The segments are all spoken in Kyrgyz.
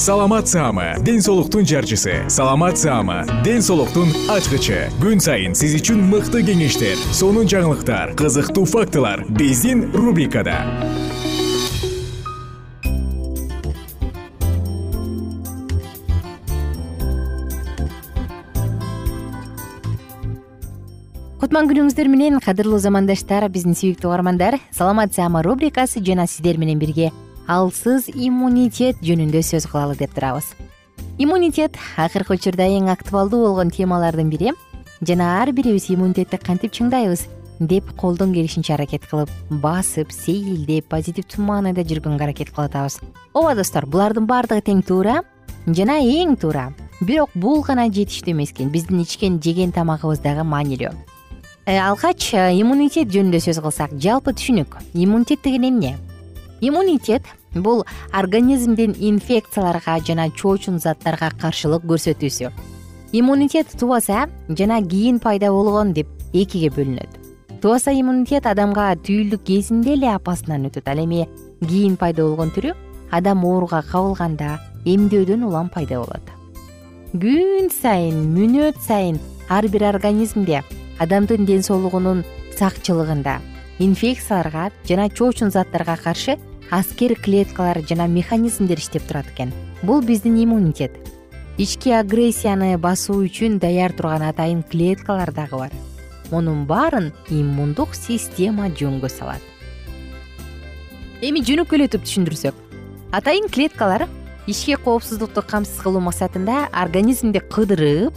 саламат саама ден соолуктун жарчысы. Саламат саама ден соолуктун ачкычы. Күн сайын сиз үчүн мыкты кеңештер сонун жаңылыктар кызыктуу фактылар биздин рубрикада. Кутман күнүңүздөр менен кадырлуу замандаштар биздин сүйүктүү угармандар саламат саама рубрикасы жана сиздер менен бирге алсыз иммунитет жөнүндө сөз кылалы деп турабыз. Иммунитет акыркы учурда эң актуалдуу болгон темалардын бири жана ар бирибиз иммунитетти кантип чыңдайбыз деп колдон келишинче аракет кылып басып сейилдеп позитивдүү маанайда жүргөнгө аракет кылып атабыз ооба достор булардын баардыгы тең туура жана эң туура. Бирок бул гана жетиштүү эмес экен биздин ичкен жеген тамагыбыз дагы маанилүү. Э, алгач э, иммунитет жөнүндө сөз кылсак жалпы түшүнүк. Иммунитет деген эмне? Иммунитет бул организмдин инфекцияларга жана чоочун заттарга каршылык көрсөтүүсү. Иммунитет тубаса жана кийин пайда болгон деп экиге бөлүнөт. Тубаса иммунитет адамга түйүлдүк кезинде эле апасынан өтөт. Ал эми кийин пайда болгон түрү адам ооруга кабылганда эмдөөдөн улам пайда болот. Күн сайын мүнөт сайын ар бир организмде адамдын ден соолугунун сакчылыгында инфекцияларга жана чоочун заттарга каршы аскер клеткалар жана механизмдер иштеп турат экен. Бул биздин иммунитет. Ички агрессияны басуу үчүн даяр турган атайын клеткалар дагы бар. Мунун баарын иммундук система жөнгө салат. Эми жөнөкөйлөтүп түшүндүрсөк. Атайын клеткалар ички коопсуздукту камсыз кылуу максатында организмди кыдырып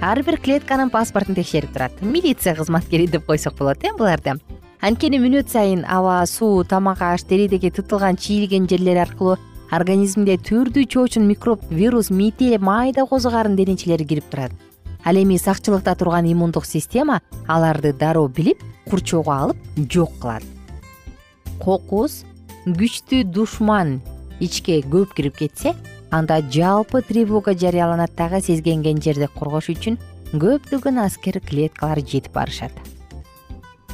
ар бир клетканын паспортун текшерип турат. Милиция кызматкери деп койсок болот э буларды анткени мүнөт сайын аба суу тамак аш теридеги тытылган чийилген жерлер аркылуу организмде түрдүү чоочун микроб вирус мите майда козу карын денечелери кирип турат. Ал эми сакчылыкта турган иммундук система аларды дароо билип курчоого алып жок кылат. Кокус күчтүү душман ичке көп кирип кетсе анда жалпы тревога жарыяланат дагы сезгенген жерди коргош үчүн көптөгөн аскер клеткалар жетип барышат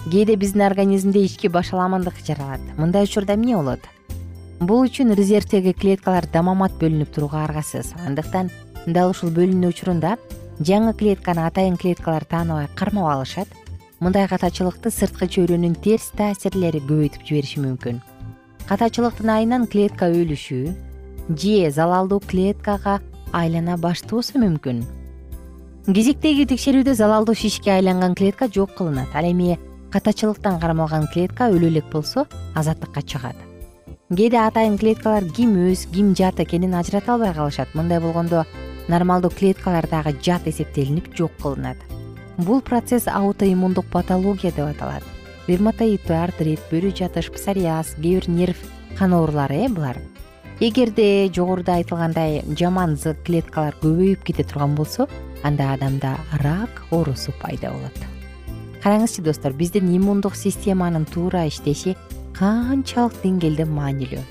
кээде биздин организмде ички башаламандык жаралат. Мындай учурда эмне болот? Бул үчүн резервдеги клеткалар дамамат бөлүнүп турууга аргасыз. Андыктан дал ушул бөлүнүү учурунда жаңы клетканы атайын клеткалар тааныбай кармап алышат. Мындай катачылыкты сырткы чөйрөнүн терс таасирлери көбөйтүп жибериши мүмкүн. Катачылыктын айынан клетка өлүшү же залалдуу клеткага айлана баштоосу мүмкүн. Кезектеги текшерүүдө залалдуу шишке айланган клетка жок кылынат. Ал эми катачылыктан кармалган клетка өлө элек болсо азаттыкка чыгат. Кээде атайын клеткалар ким өз ким жат экенин ажырата албай калышат. Мындай болгондо нормалдуу клеткалар дагы жат эсептелинип жок кылынат. Бул процесс аутоиммундук патология деп аталат. Ревматоиддүү артрит бөрү жатыш псориаз кээ бир нерв кан оорулары э булар. Эгерде жогоруда айтылгандай жаман клеткалар көбөйүп кете турган болсо анда адамда рак оорусу пайда болот караңызчы достор биздин иммундук системанын туура иштеши канчалык деңгээлде маанилүү.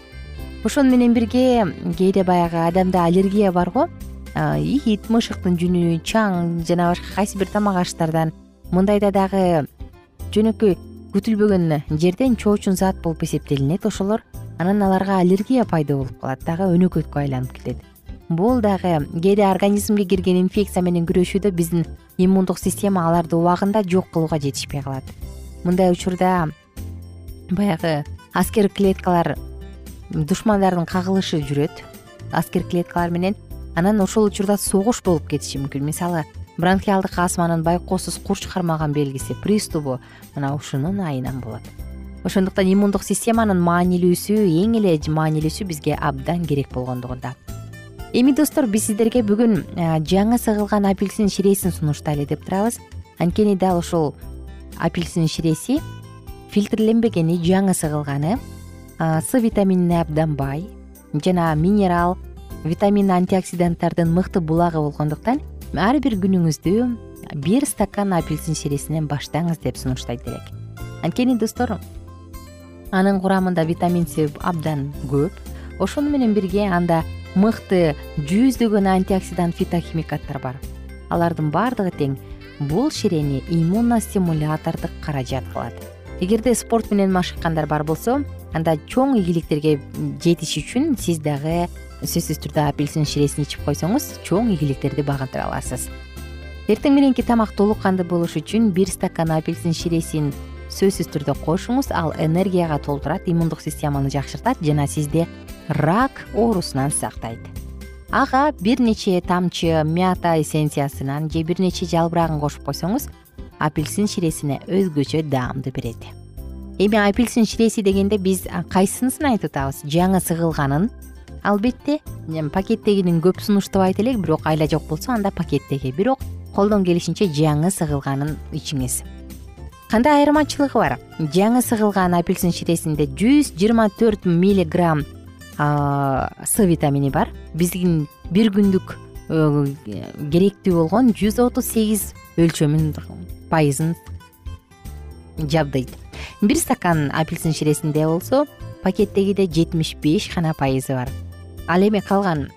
Ошону менен бирге кээде баягы адамда аллергия бар го. Ит мышыктын жүнү чаң жана башка кайсы бир тамак аштардан мындайда дагы жөнөкөй күтүлбөгөн жерден чоочун зат болуп эсептелинет. Ошолор анан аларга аллергия пайда болуп калат дагы өнөкөткө айланып кетет бул дагы кээде организмге кирген инфекция менен күрөшүүдө биздин иммундук система аларды убагында жок кылууга жетишпей калат. Мындай учурда баягы аскер клеткалар душмандардын кагылышы жүрөт. Аскер клеткалар менен анан ошол учурда согуш болуп кетиши мүмкүн. Мисалы бронхиалдык астманын байкоосуз кур чыгармаган белгиси приступу мына ушунун айынан болот. Ошондуктан иммундук системанын маанилүүсү эң эле маанилүүсү бизге абдан керек болгондугунда эми достор биз сиздерге бүгүн жаңы сыгылган апельсин ширесин сунуштайлы деп турабыз. Анткени дал ушул апельсин ширеси фильтрленбегени жаңы сыгылганы с витаминине абдан бай жана минерал витамин антиоксиданттардын мыкты булагы болгондуктан ар бир күнүңүздү бир стакан апельсин ширесинен баштаңыз деп сунуштайт элек. Анткени достор анын курамында витамин с абдан көп. Ошону менен бирге анда мыкты жүздөгөн антиоксидант фитохимикаттар бар. Алардын баардыгы тең бул ширени иммуностимулятордук каражат кылат. Эгерде спорт менен машыккандар бар болсо анда чоң ийгиликтерге жетиш үчүн сиз дагы сөзсүз түрдө апельсин ширесин ичип койсоңуз чоң ийгиликтерди багынтыра аласыз. Эртең мененки тамак толук кандуу болуш үчүн бир стакан апельсин ширесин сөзсүз түрдө кошуңуз ал энергияга толтурат иммундук системаны жакшыртат жана сизди рак оорусунан сактайт. Ага бир нече тамчы мята эссенциясынан же бир нече жалбырагын кошуп койсоңуз апельсин ширесине өзгөчө даамды берет. Эми апельсин ширеси дегенде биз кайсынысын айтып атабыз жаңы сыгылганын. Албетте пакеттегинин көп сунуштабайт элек бирок айла жок болсо анда пакеттеги. Бирок колдон келишинче жаңы сыгылганын ичиңиз. Кандай айырмачылыгы бар? Жаңы сыгылган апельсин ширесинде жүз жыйырма төрт миллиграмм с витамини бар. Биздин бир күндүк э, керектүү болгон жүз отуз сегиз өлчөмүн пайызын жабдыйт. Бир стакан апельсин ширесинде болсо пакеттегиде жетимиш беш гана пайызы бар. Ал эми калган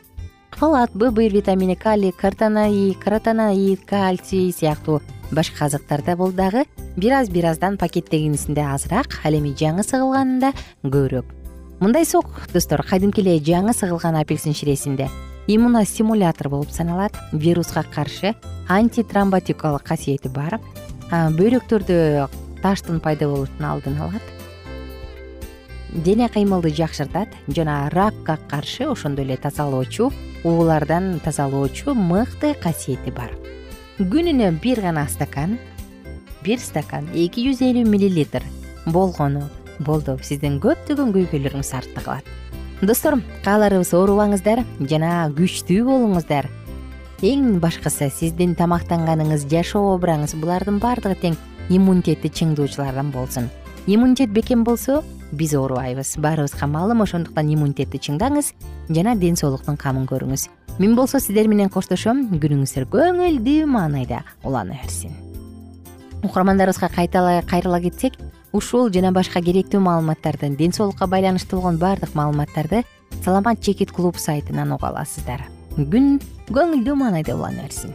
фалат б бир витамини калий картаноид каротоноид кальций сыяктуу башка азыктарда бул дагы. Бир аз бир аздан пакеттегисинде азыраак ал эми жаңы сыгылганында көбүрөөк мындай сок достор кадимки эле жаңы сыгылган апельсин ширесинде. Иммуностимулятор болуп саналат. Вируска каршы антитромботикалык касиети бар. Бөйрөктөрдө таштын пайда болушунун алдын алат. Дене кыймылды жакшыртат жана ракка каршы ошондой эле тазалоочу уулардан тазалоочу мыкты касиети бар. Күнүнө бир гана стакан бир стакан эки жүз элүү миллилитр болгону болду. Сиздин көптөгөн көйгөйлөрүңүз артта калат. Достор кааларыбыз оорубаңыздар жана күчтүү болуңуздар. Эң башкысы сиздин тамактанганыңыз жашоо обыраңыз булардын баардыгы тең иммунитетти чыңдоочулардан болсун. Иммунитет бекем болсо биз оорубайбыз баарыбызга маалым ошондуктан иммунитетти чыңдаңыз жана ден соолуктун камын көрүңүз. Мен болсо сиздер менен коштошом күнүңүздөр көңүлдүү маанайда улана берсин. Угармандарыбызга кайрыла кетсек ушул жана башка керектүү маалыматтарды ден соолукка байланыштуу болгон баардык маалыматтарды саламат чекит клуб сайтынан уга аласыздар. Күн көңүлдүү маанайда улана берсин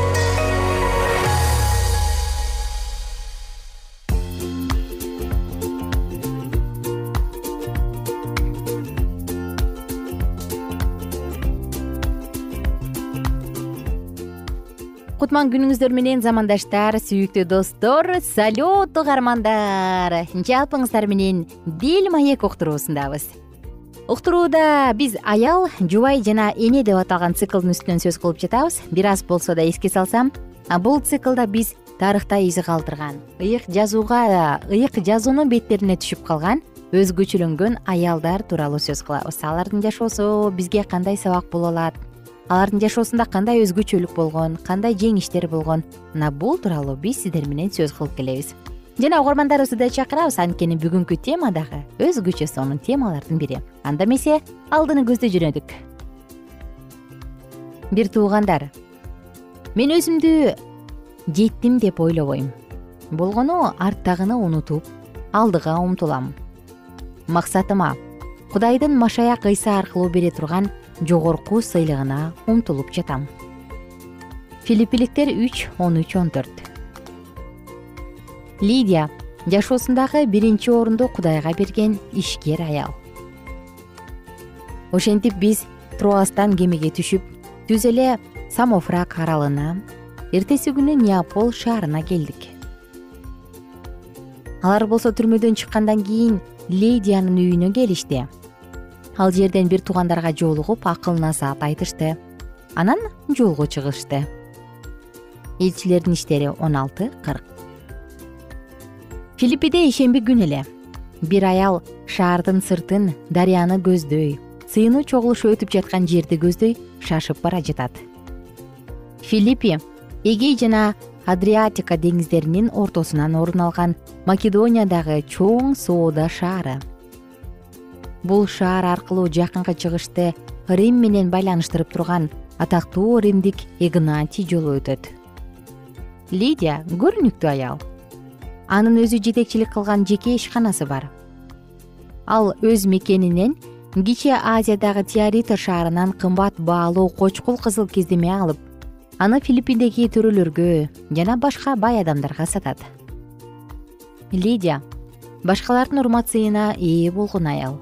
кутман күнүңүздөр менен замандаштар сүйүктүү достор салют угармандар жалпыңыздар менен дил маек уктуруусундабыз. Уктурууда биз аял жубай жана эне деп аталган циклдын үстүнөн сөз кылып жатабыз. Бир аз болсо да эске салсам бул циклда биз тарыхта изи калтырган ыйык жазууга ыйык жазуунун беттерине түшүп калган өзгөчөлөнгөн аялдар тууралуу сөз кылабыз. Алардын жашоосу бизге кандай сабак боло алат алардын жашоосунда кандай өзгөчөлүк болгон кандай жеңиштер болгон мына бул тууралуу биз сиздер менен сөз кылып келебиз. Жана угармандарыбызды да чакырабыз анткени бүгүнкү тема дагы өзгөчө сонун темалардын бири. Анда эмесе алдыны көздөй жөнөдүк. Бир туугандар. Мен өзүмдү жеттим деп ойлобойм. Болгону арттагыны унутуп алдыга умтулам максатыма кудайдын машаяк ыйса аркылуу бере турган жогорку сыйлыгына умтулуп жатам. Филиппиликтер үч он үч он төрт. Лидия жашоосундагы биринчи орунду кудайга берген ишкер аял. Ошентип биз троастан кемеге түшүп түз эле самофрак аралына эртеси күнү неапол шаарына келдик. Алар болсо түрмөдөн чыккандан кийин лидиянын үйүнө келишти ал жерден бир туугандарга жолугуп акыл насаат айтышты. Анан жолго чыгышты. Элчилердин иштери он алты кырк. Филиппиде ишемби күнү эле. Бир аял шаардын сыртын дарыяны көздөй сыйынуу чогулуш өтүп жаткан жерди көздөй шашып бара жатат. Филиппи эгей жана адриатика деңиздеринин ортосунан орун алган македониядагы чоң соода шаары бул шаар аркылуу жакынкы чыгышты рим менен байланыштырып турган атактуу римдик игнатий жолу өтөт. Лидия көрүнүктүү аял. Анын өзү жетекчилик кылган жеке ишканасы бар. Ал өз мекенинен кичи азиядагы теорита шаарынан кымбат баалуу кочкул кызыл кездеме алып аны филиппиндеги төрөлөргө жана башка бай адамдарга сатат. Лидия башкалардын урмат сыйына ээ болгон аял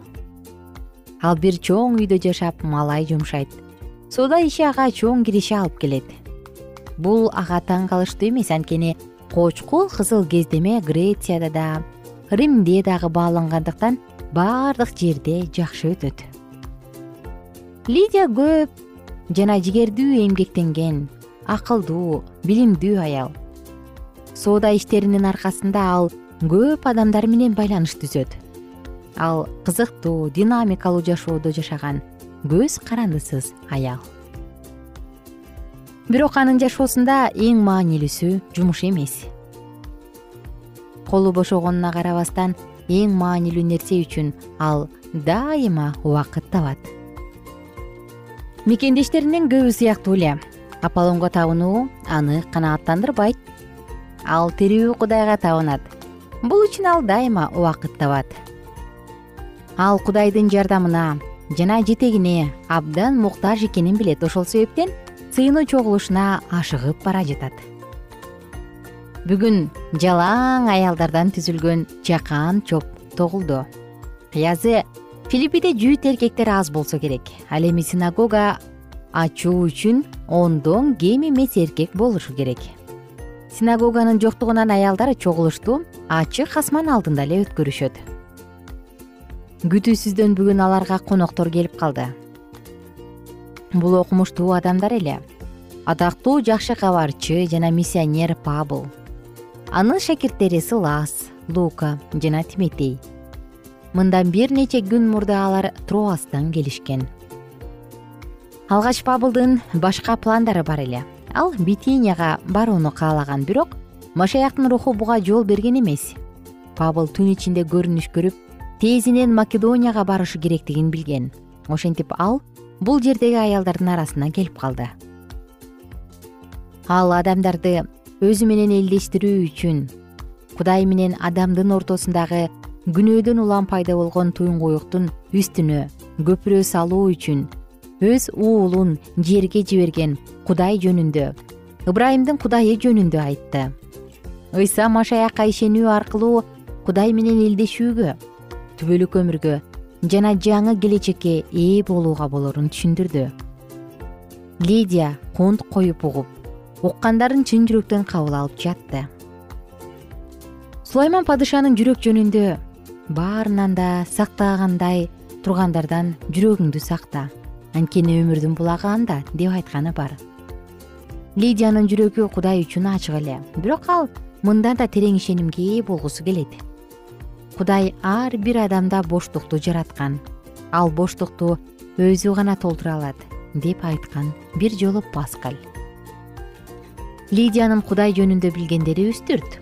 ал бир чоң үйдө жашап малай жумшайт. Соода иши ага чоң киреше алып келет. Бул ага таң калыштуу эмес анткени кочкул кызыл кездеме грецияда да римде дагы баалангандыктан баардык жерде жакшы өтөт. Лидия көп жана жигердүү эмгектенген акылдуу билимдүү аял. Соода иштеринин аркасында ал көп адамдар менен байланыш түзөт ал кызыктуу динамикалуу жашоодо жашаган көз карандысыз аял. Бирок анын жашоосунда эң маанилүүсү жумуш эмес. Колу бошогонуна карабастан эң маанилүү нерсе үчүн ал дайыма убакыт табат. Мекендештеринин көбү сыяктуу эле. Аполлонго табынуу аны канааттандырбайт. Ал тирүү кудайга табынат. Бул үчүн ал дайыма убакыт табат ал кудайдын жардамына жана жетегине абдан муктаж экенин билет. Ошол себептен сыйынуу чогулушуна ашыгып бара жатат. Бүгүн жалаң аялдардан түзүлгөн жакан чоп тогулду. Кыязы филиппиде жүйүт эркектер аз болсо керек. Ал эми синагога ачуу үчүн ондон кем эмес эркек болушу керек. Синагоганын жоктугунан аялдар чогулушту ачык асман алдында эле өткөрүшөт күтүүсүздөн бүгүн аларга коноктор келип калды. Бул окумуштуу адамдар эле. Атактуу жакшы кабарчы жана миссионер пабыл. Анын шакирттери сылас лука жана тиметей мындан бир нече күн мурда алар троастан келишкен. Алгач пабылдын башка пландары бар эле. Ал битинияга барууну каалаган бирок машаяктын руху буга жол берген эмес. Пабыл түн ичинде көрүнүш көрүп тезинен македонияга барышы керектигин билген. Ошентип ал бул жердеги аялдардын арасына келип калды. Ал адамдарды өзү менен элдештирүү үчүн кудай менен адамдын ортосундагы күнөөдөн улам пайда болгон туюңкуюктун үстүнө көпүрө салуу үчүн өз уулун жерге жиберген кудай жөнүндө ыбрайымдын кудайы жөнүндө айтты. Ыйса машаякка ишенүү аркылуу кудай менен элдешүүгө түбөлүк өмүргө жана жаңы келечекке ээ болууга болорун түшүндүрдү. Лидия кунт коюп угуп уккандарын чын жүрөктөн кабыл алып жатты. Сулайман падышанын жүрөк жөнүндө баарынан да сактагандай тургандардан жүрөгүңдү сакта. Анткени өмүрдүн булагы анда деп айтканы бар. Лидиянын жүрөгү кудай үчүн ачык эле. Бирок ал мындан да терең ишенимге ээ болгусу келет кудай ар бир адамда боштукту жараткан. Ал боштукту өзү гана толтура алат деп айткан бир жолу паскаль. Лидиянын кудай жөнүндө билгендери үстүрт.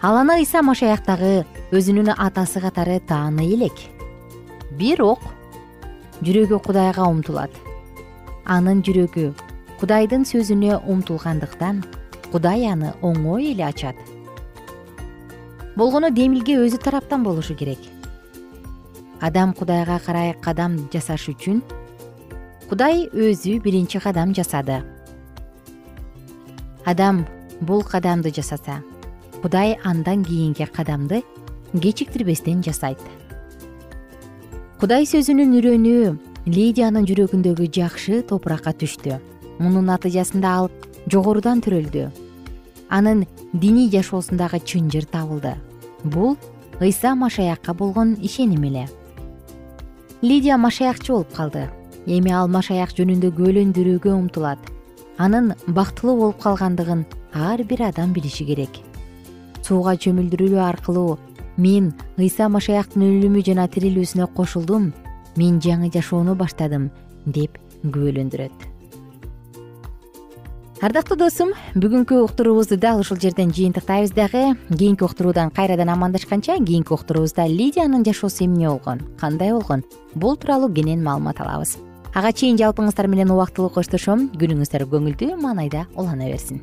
Ал аны ыйса машаяктагы өзүнүн атасы катары тааный элек. Бирок жүрөгү кудайга умтулат. Анын жүрөгү кудайдын сөзүнө умтулгандыктан кудай аны оңой эле ачат болгону демилге өзү тараптан болушу керек. Адам кудайга карай кадам жасаш үчүн кудай өзү биринчи кадам жасады. Адам бул кадамды жасаса кудай андан кийинки кадамды кечиктирбестен жасайт. Кудай сөзүнүн үрөнүү лидиянын жүрөгүндөгү жакшы топуракка түштү. Мунун натыйжасында ал жогорудан төрөлдү. Анын диний жашоосундагы чынжыр табылды бул ыйса машаякка болгон ишеним эле. Лидия машаякчы болуп калды. Эми ал машаяк жөнүндө күбөлөндүрүүгө умтулат. Анын бактылуу болуп калгандыгын ар бир адам билиши керек. Сууга чөмүлдүрүлүү аркылуу мен ыйса машаяктын өлүмү жана тирилүүсүнө кошулдум мен жаңы жашоону баштадым деп күбөлөндүрөт ардактуу досум бүгүнкү уктуруубузду дал ушул жерден жыйынтыктайбыз дагы. Кийинки уктуруудан кайрадан амандашканча кийинки уктуруубузда лидиянын жашоосу эмне болгон кандай болгон? Бул тууралуу кенен маалымат алабыз. Ага чейин жалпыңыздар менен убактылуу коштошом. Күнүңүздөр көңүлдүү маанайда улана берсин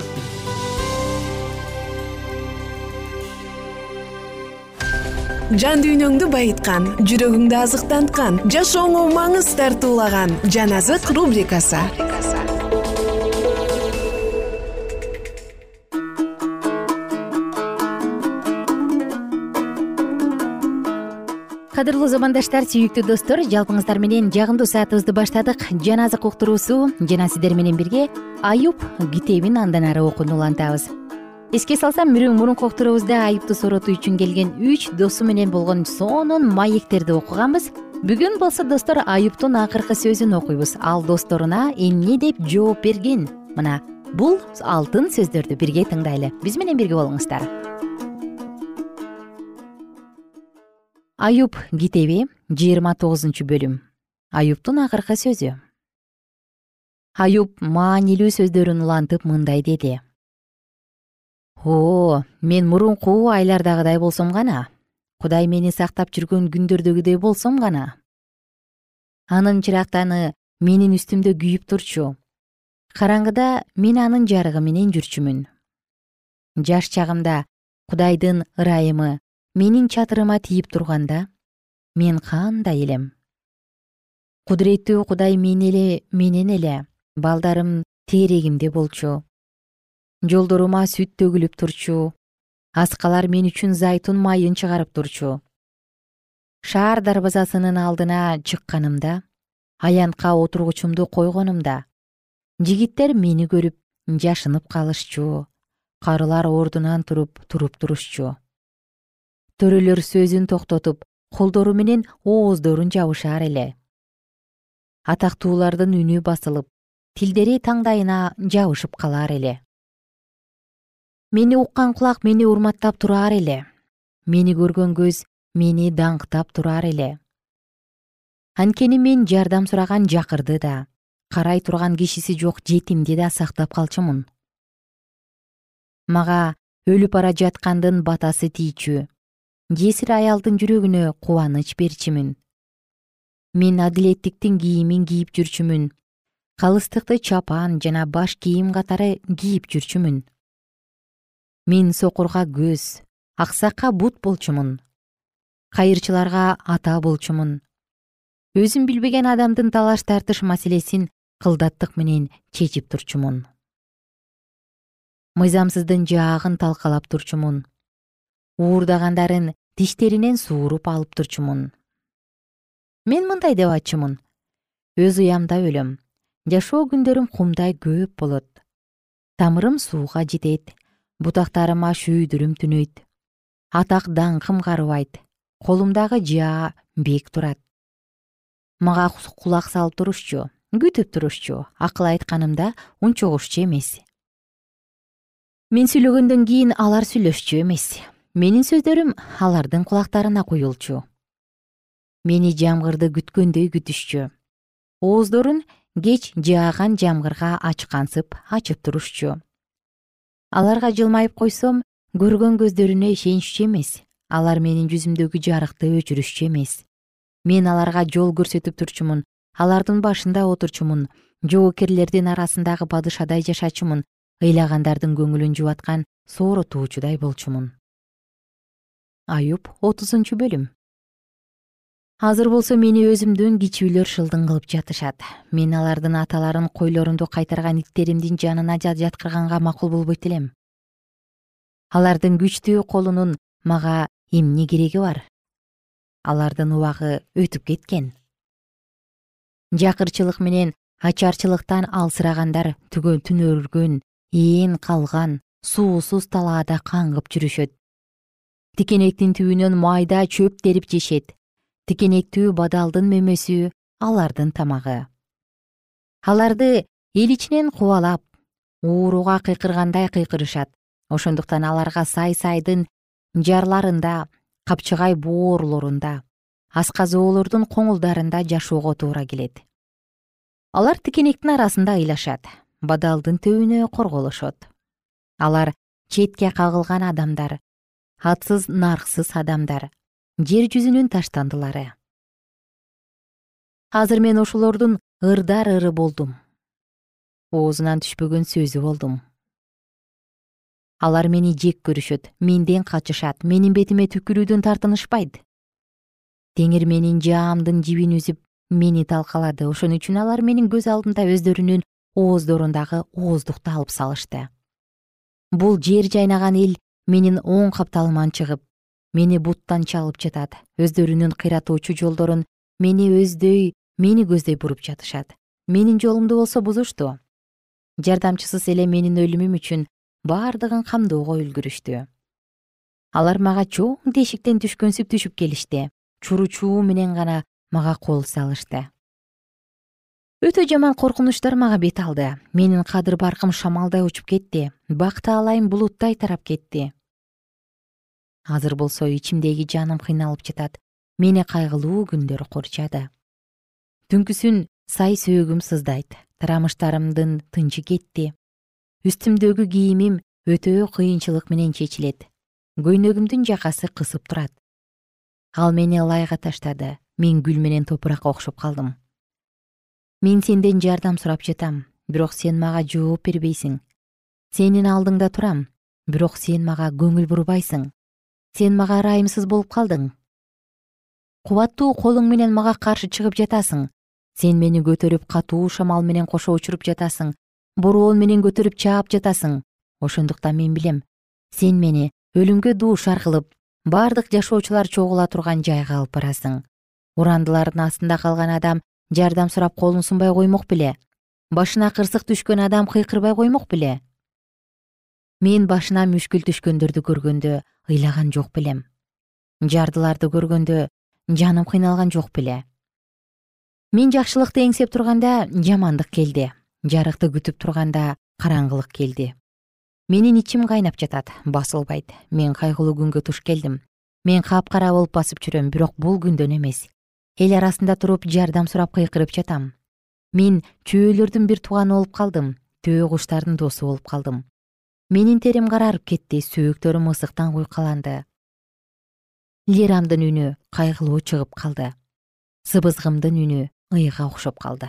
жан дүйнөңдү байыткан жүрөгүңдү азыктанткан жашооңо маңыз тартуулаган жан азык рубрикасы. Кадырлуу замандаштар сүйүктүү достор жалпыңыздар менен жагымдуу саатыбызды баштадык. Жан азык уктуруусу жана сиздер менен бирге аюп китебин андан ары окууну улантабыз эске салсам мурунку уктуруубузда айыпту соротуу үчүн келген үч досу менен болгон сонун маектерди окуганбыз. Бүгүн болсо достор аюптун акыркы сөзүн окуйбуз. Ал досторуна эмне деп жооп берген? Мына бул алтын сөздөрдү бирге тыңдайлы. Биз менен бирге болуңуздар. Аюп китеби жыйырма тогузунчу бөлүм. Аюптун акыркы сөзү. Аюп маанилүү сөздөрүн улантып мындай деди о мен мурунку айлардагыдай болсом гана кудай мени сактап жүргөн күндөрдөгүдөй болсом гана. Анын чырактаны менин үстүмдө күйүп турчу. Караңгыда мен анын жарыгы менен жүрчүмүн. Жаш чагымда кудайдын ырайымы менин чатырыма тийип турганда мен кандай элем? Кудуреттүү кудай мен эле менен эле балдарым тээрегимде болчу жолдорума сүт төгүлүп турчу. Аскалар мен үчүн зайтун майын чыгарып турчу. Шаар дарбазасынын алдына чыкканымда аянтка отургучумду койгонумда жигиттер мени көрүп жашынып калышчу. Карылар ордунан туруп туруп турушчу. Төрөлөр сөзүн токтотуп колдору менен ооздорун жабышар эле. Атактуулардын үнү басылып тилдери таңдайына жабышып калар эле мени уккан кулак мени урматтап турар эле. Мени көргөн көз мени даңктап турар эле. Анткени мен жардам сураган жакырды да карай турган кишиси жок жетимди да сактап калчумун. Мага өлүп бара жаткандын батасы тийчү жесир аялдын жүрөгүнө кубаныч берчүмүн. Мен адилеттиктин кийимин кийип жүрчүмүн. Калыстыкты чапан жана баш кийим катары кийип жүрчүмүн мен сокурга көз аксакка бут болчумун. Кайырчыларга ата болчумун. Өзүм билбеген адамдын талаш тартыш маселесин кылдаттык менен чечип турчумун. Мыйзамсыздын жаагын талкалап турчумун. Уурдагандарын тиштеринен сууруп алып турчумун. Мен мындай деп айтчумун өз уямда өлөм. Жашоо күндөрүм кумдай көп болот. Тамырым сууга жетет бутактарыма шүйдүрүм түнөйт. Атак даңкым карыбайт. Колумдагы жаа бек турат. Мага кулак салып турушчу күтүп турушчу акыл айтканымда унчугушчу эмес. Мен сүйлөгөндөн кийин алар сүйлөшчү эмес. Менин сөздөрүм алардын кулактарына куюлчу. Мени жамгырды күткөндөй күтүшчү. Ооздорун кеч жааган жамгырга ачкансып ачып турушчу аларга жылмайып койсом көргөн көздөрүнө ишенишчү эмес. Алар менин жүзүмдөгү жарыкты өчүрүшчү эмес. Мен аларга жол көрсөтүп турчумун алардын башында отурчумун жоокерлердин арасындагы падышадай жашачумун ыйлагандардын көңүлүн жубаткан сооротуучудай болчумун. Аюп отузунчу бөлүм азыр болсо мени өзүмдөн кичүүлөр шылдың кылып жатышат. Мен алардын аталарын койлорумду кайтарган иттеримдин жанына жаткырганга макул болбойт элем. Алардын күчтүү колунун мага эмне кереги бар? Алардын убагы өтүп кеткен. Жакырчылык менен ачарчылыктан алсырагандар түнөргөн ээн калган суусуз талаада каңгып жүрүшөт. Тикенектин түбүнөн майда чөп терип жешет тикенектүү бадалдын мөмөсү алардын тамагы. Аларды эл ичинен кубалап ууруга кыйкыргандай кыйкырышат. Ошондуктан аларга сай сайдын жарларында капчыгай боорлорунда асказоолордун коңулдарында жашоого туура келет. Алар тикенектин арасында ыйлашат бадалдын төбүнө корголошот. Алар четке кагылган адамдар атсыз нарксыз адамдар жер жүзүнүн таштандылары. Азыр мен ошолордун ырдар ыры болдум. Оозунан түшпөгөн сөзү болдум. Алар мени жек көрүшөт менден качышат менин бетиме түкүрүүдөн тартынышпайт. Теңир менин жаамдын жибин үзүп мени талкалады. Ошон үчүн алар менин көз алдымда өздөрүнүн ооздорундагы ооздукту алып салышты. Бул жер жайнаган эл менин оң капталыман чыгып мени буттан чалып жатат. Өздөрүнүн кыйратуучу жолдорун мени өздөй мени көздөй буруп жатышат. Менин жолумду болсо бузушту. Жардамчысыз эле менин өлүмүм үчүн бардыгын камдоого үлгүрүштү. Алар мага чоң тешиктен түшкөнсүп түшүп келишти. Чуручуу менен гана мага кол салышты. Өтө жаман коркунучтар мага бет алды. Менин кадыр баркым шамалдай учуп кетти. Бак таалайым булуттай тарап кетти азыр болсо ичимдеги жаным кыйналып жатат. Мени кайгылуу күндөр курчады түнкүсүн сай сөөгүм сыздайт. Тарамыштарымдын тынчы кетти. Үстүмдөгү кийимим өтө кыйынчылык менен чечилет. Көйнөгүмдүн жакасы кысып турат. Ал мени лайга таштады. Мен гүл менен топуракка окшоп калдым. Мен сенден жардам сурап жатам. Бирок сен мага жооп бербейсиң. Сенин алдыңда турам. Бирок сен мага көңүл бурбайсың сен мага ырайымсыз болуп калдың. Кубаттуу колуң менен мага каршы чыгып жатасың. Сен мени көтөрүп катуу шамал менен кошо учуруп жатасың. Бороон менен көтөрүп чаап жатасың. Ошондуктан мен билем. Сен мени өлүмгө дуушар кылып бардык жашоочулар чогула турган жайга алып барасың. Урандылардын астында калган адам жардам сурап колун сунбай коймок беле. Башына кырсык түшкөн адам кыйкырбай коймок беле мен башына мүшкүл түшкөндөрдү көргөндө ыйлаган жок белем. Жардыларды көргөндө жаным кыйналган жок беле. Мен жакшылыкты эңсеп турганда жамандык келди. Жарыкты күтүп турганда караңгылык келди. Менин ичим кайнап жатат басылбайт. Мен кайгылуу күнгө туш келдим. Мен капкара болуп басып жүрөм бирок бул күндөн эмес. Эл арасында туруп жардам сурап кыйкырып жатам. Мен чөөлөрдүн бир тууганы болуп калдым. Төө куштардын досу болуп калдым менин терим карарып кетти сөөктөрүм ысыктан куйкаланды. Лирамдын үнү кайгылуу чыгып калды. Сыбызгымдын үнү ыйга окшоп калды.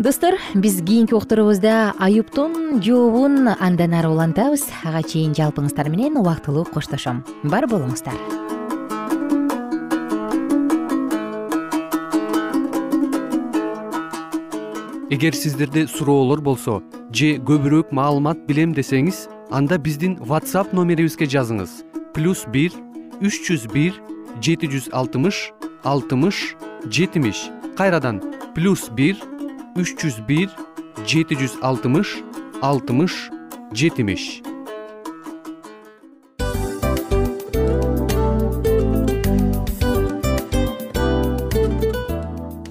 Достор биз кийинки уктуруубузда аюптун жообун андан ары улантабыз. Ага чейин жалпыңыздар менен убактылуу коштошом. Бар болуңуздар эгер сиздерде суроолор болсо же көбүрөөк маалымат билем десеңиз анда биздин whatsapp номерибизге жазыңыз. Плюс бир үч жүз бир жети жүз алтымыш алтымыш жетимиш. Кайрадан плюс бир үч жүз бир жети жүз алтымыш алтымыш жетимиш